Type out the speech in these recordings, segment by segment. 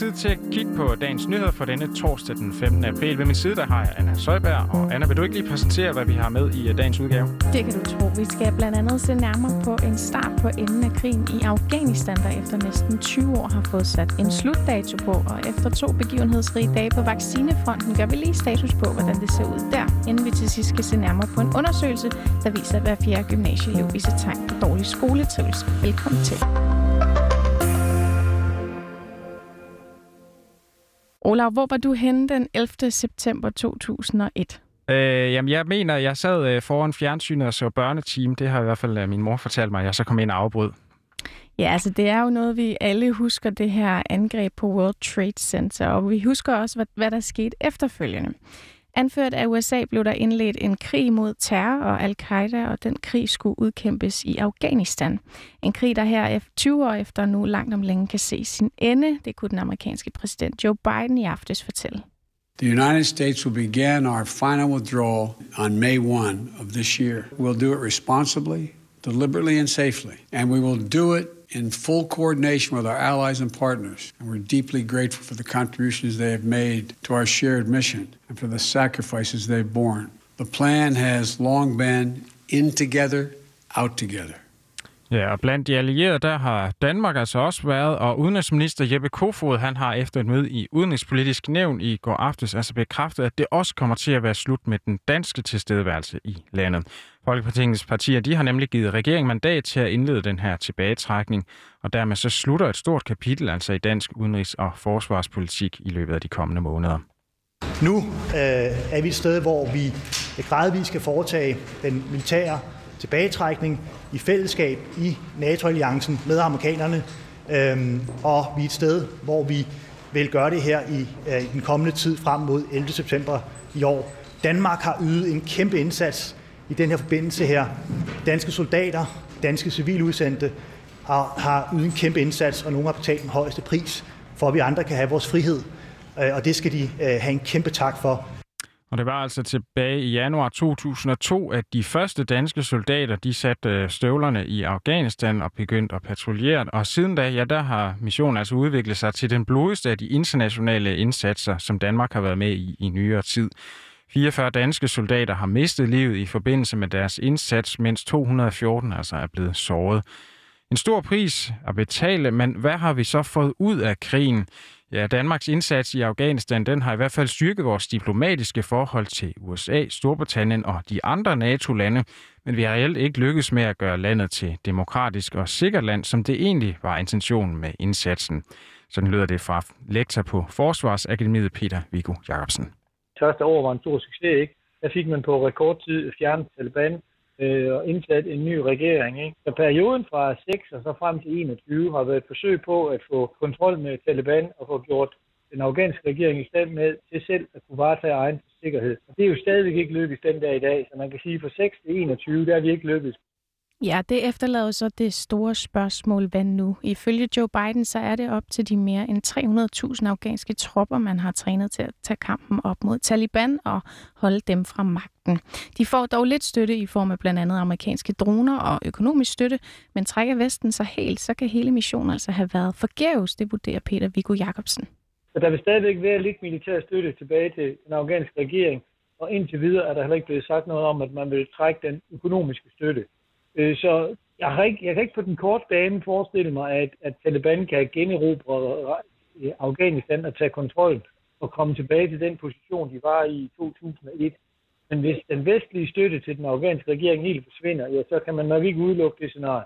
tid til at kigge på dagens nyheder for denne torsdag den 15. april. Ved min side der har jeg Anna Søjberg. Og Anna, vil du ikke lige præsentere, hvad vi har med i uh, dagens udgave? Det kan du tro. Vi skal blandt andet se nærmere på en start på enden af krigen i Afghanistan, der efter næsten 20 år har fået sat en slutdato på. Og efter to begivenhedsrige dage på vaccinefronten, gør vi lige status på, hvordan det ser ud der, inden vi til sidst skal se nærmere på en undersøgelse, der viser, at hver fjerde gymnasieelev viser tegn på dårlig skoletrivsel. Velkommen til. Olav, hvor var du henne den 11. september 2001? Øh, jamen, jeg mener, jeg sad øh, foran fjernsynet og så børneteam. Det har i hvert fald øh, min mor fortalt mig, jeg så kom ind og afbrød. Ja, altså det er jo noget, vi alle husker, det her angreb på World Trade Center, og vi husker også, hvad, hvad der skete efterfølgende. Anført af USA blev der indledt en krig mod terror og al-Qaida, og den krig skulle udkæmpes i Afghanistan. En krig, der her 20 år efter nu langt om længe kan se sin ende. Det kunne den amerikanske præsident Joe Biden i aftes fortælle. The United States will begin our final withdrawal on May 1 of this year. We'll do it responsibly, deliberately, and safely. And we will do it in full coordination with our allies and partners. And we're deeply grateful for the contributions they have made to our shared mission and for the sacrifices they've borne. The plan has long been in together, out together. Ja, og blandt de allierede, der har Danmark altså også været, og udenrigsminister Jeppe Kofod, han har efter et møde i Udenrigspolitisk Nævn i går aftes altså bekræftet, at det også kommer til at være slut med den danske tilstedeværelse i landet. Folkepartiets partier, de har nemlig givet regeringen mandat til at indlede den her tilbagetrækning, og dermed så slutter et stort kapitel altså i dansk udenrigs- og forsvarspolitik i løbet af de kommende måneder. Nu øh, er vi et sted, hvor vi gradvist skal foretage den militære tilbagetrækning i fællesskab i NATO-alliancen med amerikanerne, øhm, og vi er et sted, hvor vi vil gøre det her i, øh, i den kommende tid frem mod 11. september i år. Danmark har ydet en kæmpe indsats i den her forbindelse her. Danske soldater, danske civiludsendte har, har ydet en kæmpe indsats, og nogle har betalt den højeste pris, for at vi andre kan have vores frihed. Øh, og det skal de øh, have en kæmpe tak for. Og det var altså tilbage i januar 2002, at de første danske soldater de satte øh, støvlerne i Afghanistan og begyndte at patruljere. Og siden da, ja, der har missionen altså udviklet sig til den blodigste af de internationale indsatser, som Danmark har været med i i nyere tid. 44 danske soldater har mistet livet i forbindelse med deres indsats, mens 214 altså er blevet såret. En stor pris at betale, men hvad har vi så fået ud af krigen? Ja, Danmarks indsats i Afghanistan, den har i hvert fald styrket vores diplomatiske forhold til USA, Storbritannien og de andre NATO-lande, men vi har reelt ikke lykkes med at gøre landet til demokratisk og sikkert land, som det egentlig var intentionen med indsatsen. Sådan lyder det fra lektor på Forsvarsakademiet Peter Viggo Jacobsen. Første år var en stor succes, ikke? Der fik man på rekordtid fjernet Taliban øh, og indsat en ny regering. Ikke? Så perioden fra 6 og så frem til 21 har været et forsøg på at få kontrol med Taliban og få gjort den afghanske regering i stand med til selv at kunne varetage egen sikkerhed. Og det er jo stadigvæk ikke lykkedes den dag i dag, så man kan sige, at fra 6 til 21, der er vi ikke lykkedes. Ja, det efterlader så det store spørgsmål, hvad nu? Ifølge Joe Biden, så er det op til de mere end 300.000 afghanske tropper, man har trænet til at tage kampen op mod Taliban og holde dem fra magten. De får dog lidt støtte i form af blandt andet amerikanske droner og økonomisk støtte, men trækker Vesten så helt, så kan hele missionen altså have været forgæves, det vurderer Peter Viggo Jacobsen. Så der vil stadigvæk være lidt militær støtte tilbage til den afghanske regering, og indtil videre er der heller ikke blevet sagt noget om, at man vil trække den økonomiske støtte. Øh, så jeg, har ikke, jeg kan ikke på den korte bane forestille mig, at, at Taliban kan generobre øh, Afghanistan og tage kontrol og komme tilbage til den position, de var i 2001. Men hvis den vestlige støtte til den afghanske regering helt forsvinder, ja, så kan man nok ikke udelukke det scenarie.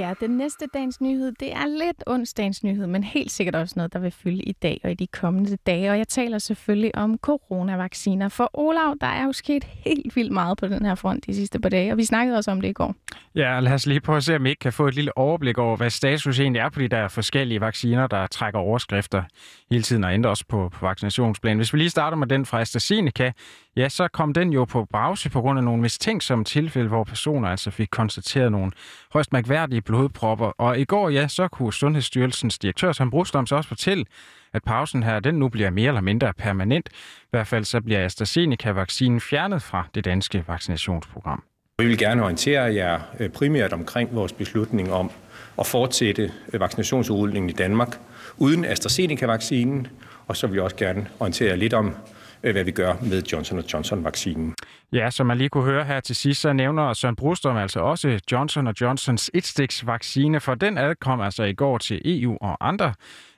Ja, den næste dagens nyhed, det er lidt onsdagens nyhed, men helt sikkert også noget, der vil fylde i dag og i de kommende dage. Og jeg taler selvfølgelig om coronavacciner. For Olav, der er jo sket helt vildt meget på den her front de sidste par dage, og vi snakkede også om det i går. Ja, lad os lige prøve at se, om vi ikke kan få et lille overblik over, hvad status egentlig er på de der forskellige vacciner, der trækker overskrifter hele tiden og ændrer også på, på vaccinationsplanen. Hvis vi lige starter med den fra AstraZeneca, ja, så kom den jo på brause på grund af nogle mistænksomme tilfælde, hvor personer altså fik konstateret nogle højst mærkværdige blodpropper. Og i går, ja, så kunne Sundhedsstyrelsens direktør som Brustom så også fortælle, at pausen her, den nu bliver mere eller mindre permanent. I hvert fald så bliver AstraZeneca-vaccinen fjernet fra det danske vaccinationsprogram. Vi vil gerne orientere jer øh, primært omkring vores beslutning om at fortsætte øh, vaccinationsudrulningen i Danmark uden AstraZeneca-vaccinen, og så vil jeg også gerne orientere lidt om, Øh, hvad vi gør med Johnson Johnson-vaccinen. Ja, som man lige kunne høre her til sidst, så nævner Søren Brostrøm altså også Johnson Johnsons etstiksvaccine, for den adkom altså i går til EU og andre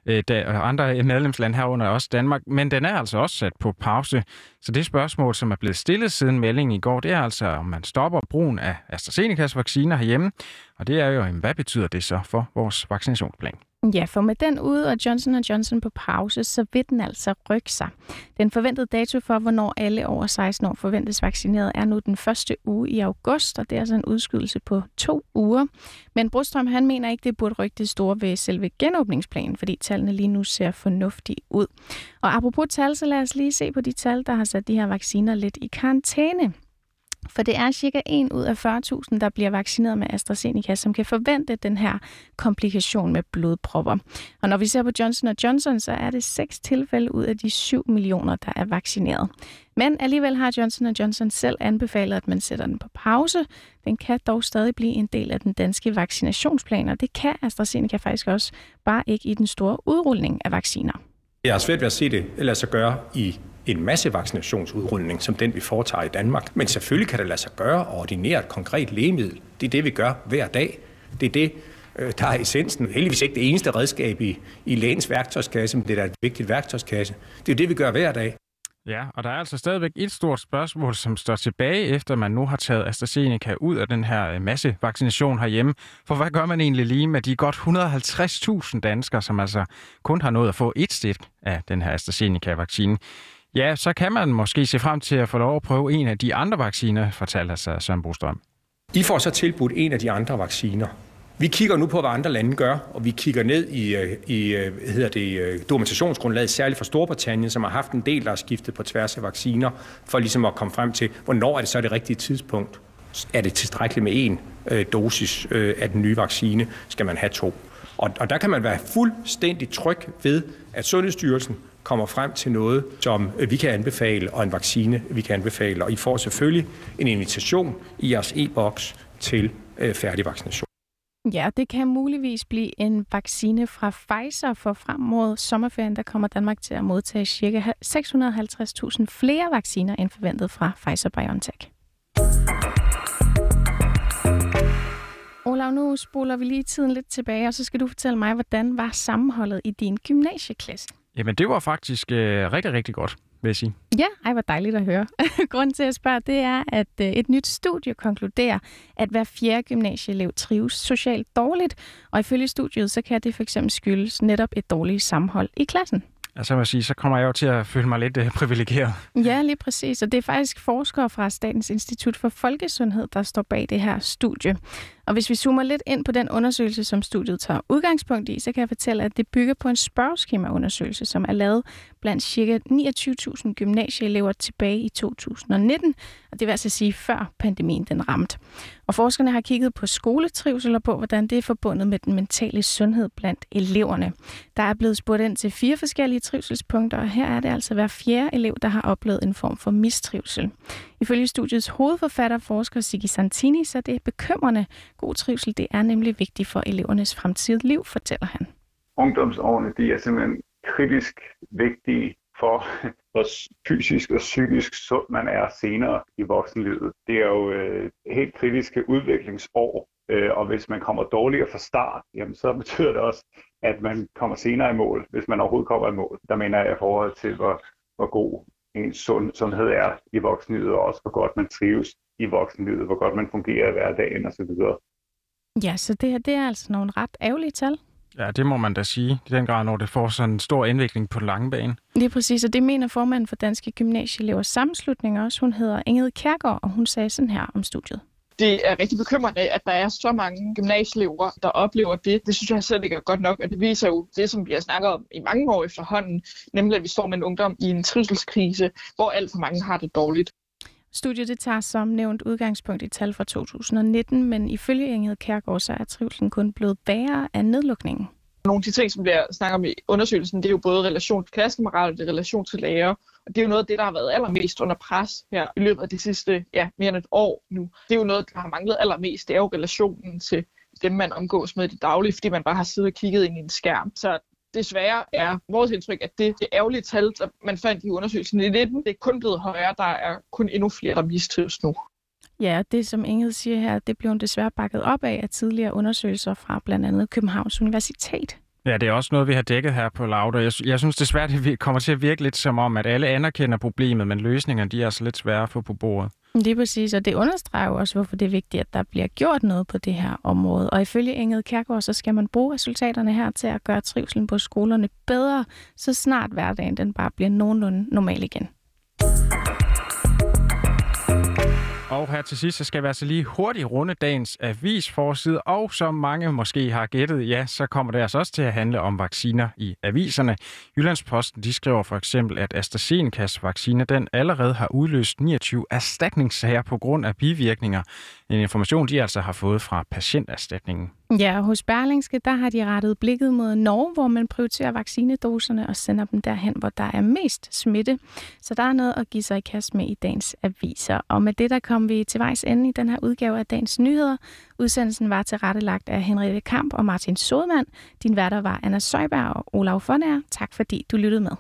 øh, øh, andre medlemslande herunder også Danmark, men den er altså også sat på pause. Så det spørgsmål, som er blevet stillet siden meldingen i går, det er altså, om man stopper brugen af AstraZenecas vacciner herhjemme. Og det er jo, hvad betyder det så for vores vaccinationsplan? Ja, for med den ude og Johnson Johnson på pause, så vil den altså rykke sig. Den forventede dato for, hvornår alle over 16 år forventes vaccineret, er nu den første uge i august, og det er altså en udskydelse på to uger. Men Brostrøm, han mener ikke, det burde rykke det store ved selve genåbningsplanen, fordi tallene lige nu ser fornuftige ud. Og apropos tal, så lad os lige se på de tal, der har sat de her vacciner lidt i karantæne. For det er cirka 1 ud af 40.000, der bliver vaccineret med AstraZeneca, som kan forvente den her komplikation med blodpropper. Og når vi ser på Johnson Johnson, så er det 6 tilfælde ud af de 7 millioner, der er vaccineret. Men alligevel har Johnson Johnson selv anbefalet, at man sætter den på pause. Den kan dog stadig blive en del af den danske vaccinationsplan, og det kan AstraZeneca faktisk også, bare ikke i den store udrulning af vacciner. Jeg har svært ved at se det eller så gøre i en masse vaccinationsudrulning, som den vi foretager i Danmark. Men selvfølgelig kan det lade sig gøre at ordinere et konkret lægemiddel. Det er det, vi gør hver dag. Det er det, øh, der er essensen. Heldigvis ikke det eneste redskab i, i lægens værktøjskasse, men det er et vigtigt værktøjskasse. Det er det, vi gør hver dag. Ja, og der er altså stadigvæk et stort spørgsmål, som står tilbage, efter man nu har taget AstraZeneca ud af den her øh, masse vaccination herhjemme. For hvad gør man egentlig lige med de godt 150.000 danskere, som altså kun har nået at få et stik af den her AstraZeneca-vaccine? Ja, så kan man måske se frem til at få lov at prøve en af de andre vacciner, fortalte sig Søren Brostrøm. I får så tilbudt en af de andre vacciner. Vi kigger nu på, hvad andre lande gør, og vi kigger ned i, øh, i hvad hedder det, øh, dokumentationsgrundlaget, særligt for Storbritannien, som har haft en del, der er skiftet på tværs af vacciner, for ligesom at komme frem til, hvornår er det så det rigtige tidspunkt. Er det tilstrækkeligt med en dosis af den nye vaccine? Skal man have to? Og, og der kan man være fuldstændig tryg ved, at Sundhedsstyrelsen kommer frem til noget, som vi kan anbefale, og en vaccine, vi kan anbefale. Og I får selvfølgelig en invitation i jeres e-boks til øh, færdig vaccination. Ja, det kan muligvis blive en vaccine fra Pfizer, for frem mod sommerferien, der kommer Danmark til at modtage ca. 650.000 flere vacciner end forventet fra Pfizer-BioNTech. Olav, nu spoler vi lige tiden lidt tilbage, og så skal du fortælle mig, hvordan var sammenholdet i din gymnasieklasse? Jamen, det var faktisk øh, rigtig, rigtig godt, vil jeg sige. Ja, ej, hvor dejligt at høre. Grunden til at spørge, det er, at øh, et nyt studie konkluderer, at hver fjerde gymnasieelev trives socialt dårligt, og ifølge studiet, så kan det fx skyldes netop et dårligt sammenhold i klassen. Altså, jeg sige, så kommer jeg jo til at føle mig lidt øh, privilegeret. Ja, lige præcis. Og det er faktisk forskere fra Statens Institut for Folkesundhed, der står bag det her studie. Og hvis vi zoomer lidt ind på den undersøgelse, som studiet tager udgangspunkt i, så kan jeg fortælle, at det bygger på en spørgeskemaundersøgelse, som er lavet blandt ca. 29.000 gymnasieelever tilbage i 2019, og det vil altså sige før pandemien den ramte. Og forskerne har kigget på skoletrivsel og på, hvordan det er forbundet med den mentale sundhed blandt eleverne. Der er blevet spurgt ind til fire forskellige trivselspunkter, og her er det altså hver fjerde elev, der har oplevet en form for mistrivsel. Ifølge studiets hovedforfatter, forsker Sigi Santini, så det er bekymrende. God trivsel, det er nemlig vigtigt for elevernes fremtidige liv, fortæller han. Ungdomsårene, de er simpelthen kritisk vigtige for, hvor fysisk og psykisk sund man er senere i voksenlivet. Det er jo øh, helt kritiske udviklingsår, øh, og hvis man kommer dårligere fra start, jamen, så betyder det også, at man kommer senere i mål, hvis man overhovedet kommer i mål. Der mener jeg i forhold til, hvor, hvor god ens sund, sundhed er i voksenlivet, og også hvor godt man trives i voksenlivet, hvor godt man fungerer i hverdagen osv. Ja, så det her det er altså nogle ret ærgerlige tal. Ja, det må man da sige. I den grad, når det får sådan en stor indvikling på den lange bane. Det er præcis, og det mener formanden for Danske Gymnasieelevers Sammenslutning også. Hun hedder Ingrid Kærgaard, og hun sagde sådan her om studiet. Det er rigtig bekymrende, at der er så mange gymnasieelever, der oplever det. Det synes jeg selv ikke er godt nok, og det viser jo det, som vi har snakket om i mange år efterhånden, nemlig at vi står med en ungdom i en trivselskrise, hvor alt for mange har det dårligt. Studiet det tager som nævnt udgangspunkt i tal fra 2019, men ifølge Ingrid Kærgaard, så er trivselen kun blevet værre af nedlukningen. Nogle af de ting, som bliver snakker om i undersøgelsen, det er jo både relation til klassekammerater, det er relation til lærer, og det er jo noget af det, der har været allermest under pres her i løbet af de sidste ja, mere end et år nu. Det er jo noget, der har manglet allermest, det er jo relationen til, dem, man omgås med i det daglige, fordi man bare har siddet og kigget ind i en skærm. Så desværre er vores indtryk, at det, det ærgerlige tal, der man fandt i undersøgelsen i 19, det er kun blevet højere. Der er kun endnu flere, der mistrives nu. Ja, det som Inge siger her, det blev desværre bakket op af, af tidligere undersøgelser fra blandt andet Københavns Universitet. Ja, det er også noget, vi har dækket her på Lauda. Jeg, jeg synes desværre, det kommer til at virke lidt som om, at alle anerkender problemet, men løsningerne de er altså lidt svære at få på bordet. Det er præcis, og det understreger også, hvorfor det er vigtigt, at der bliver gjort noget på det her område. Og ifølge Inget Kærgaard, så skal man bruge resultaterne her til at gøre trivselen på skolerne bedre, så snart hverdagen den bare bliver nogenlunde normal igen. Og her til sidst, så skal vi altså lige hurtigt runde dagens avisforside, og som mange måske har gættet, ja, så kommer det altså også til at handle om vacciner i aviserne. Jyllandsposten, de skriver for eksempel, at AstraZenecas vaccine, den allerede har udløst 29 erstatningssager på grund af bivirkninger. En information, de altså har fået fra patienterstatningen. Ja, hos Berlingske, der har de rettet blikket mod Norge, hvor man prioriterer vaccinedoserne og sender dem derhen, hvor der er mest smitte. Så der er noget at give sig i kast med i dagens aviser. Og med det, der kom vi til vejs ende i den her udgave af dagens nyheder. Udsendelsen var tilrettelagt af Henriette Kamp og Martin Sodemann. Din værter var Anna Søjberg og Olav Fonager. Tak fordi du lyttede med.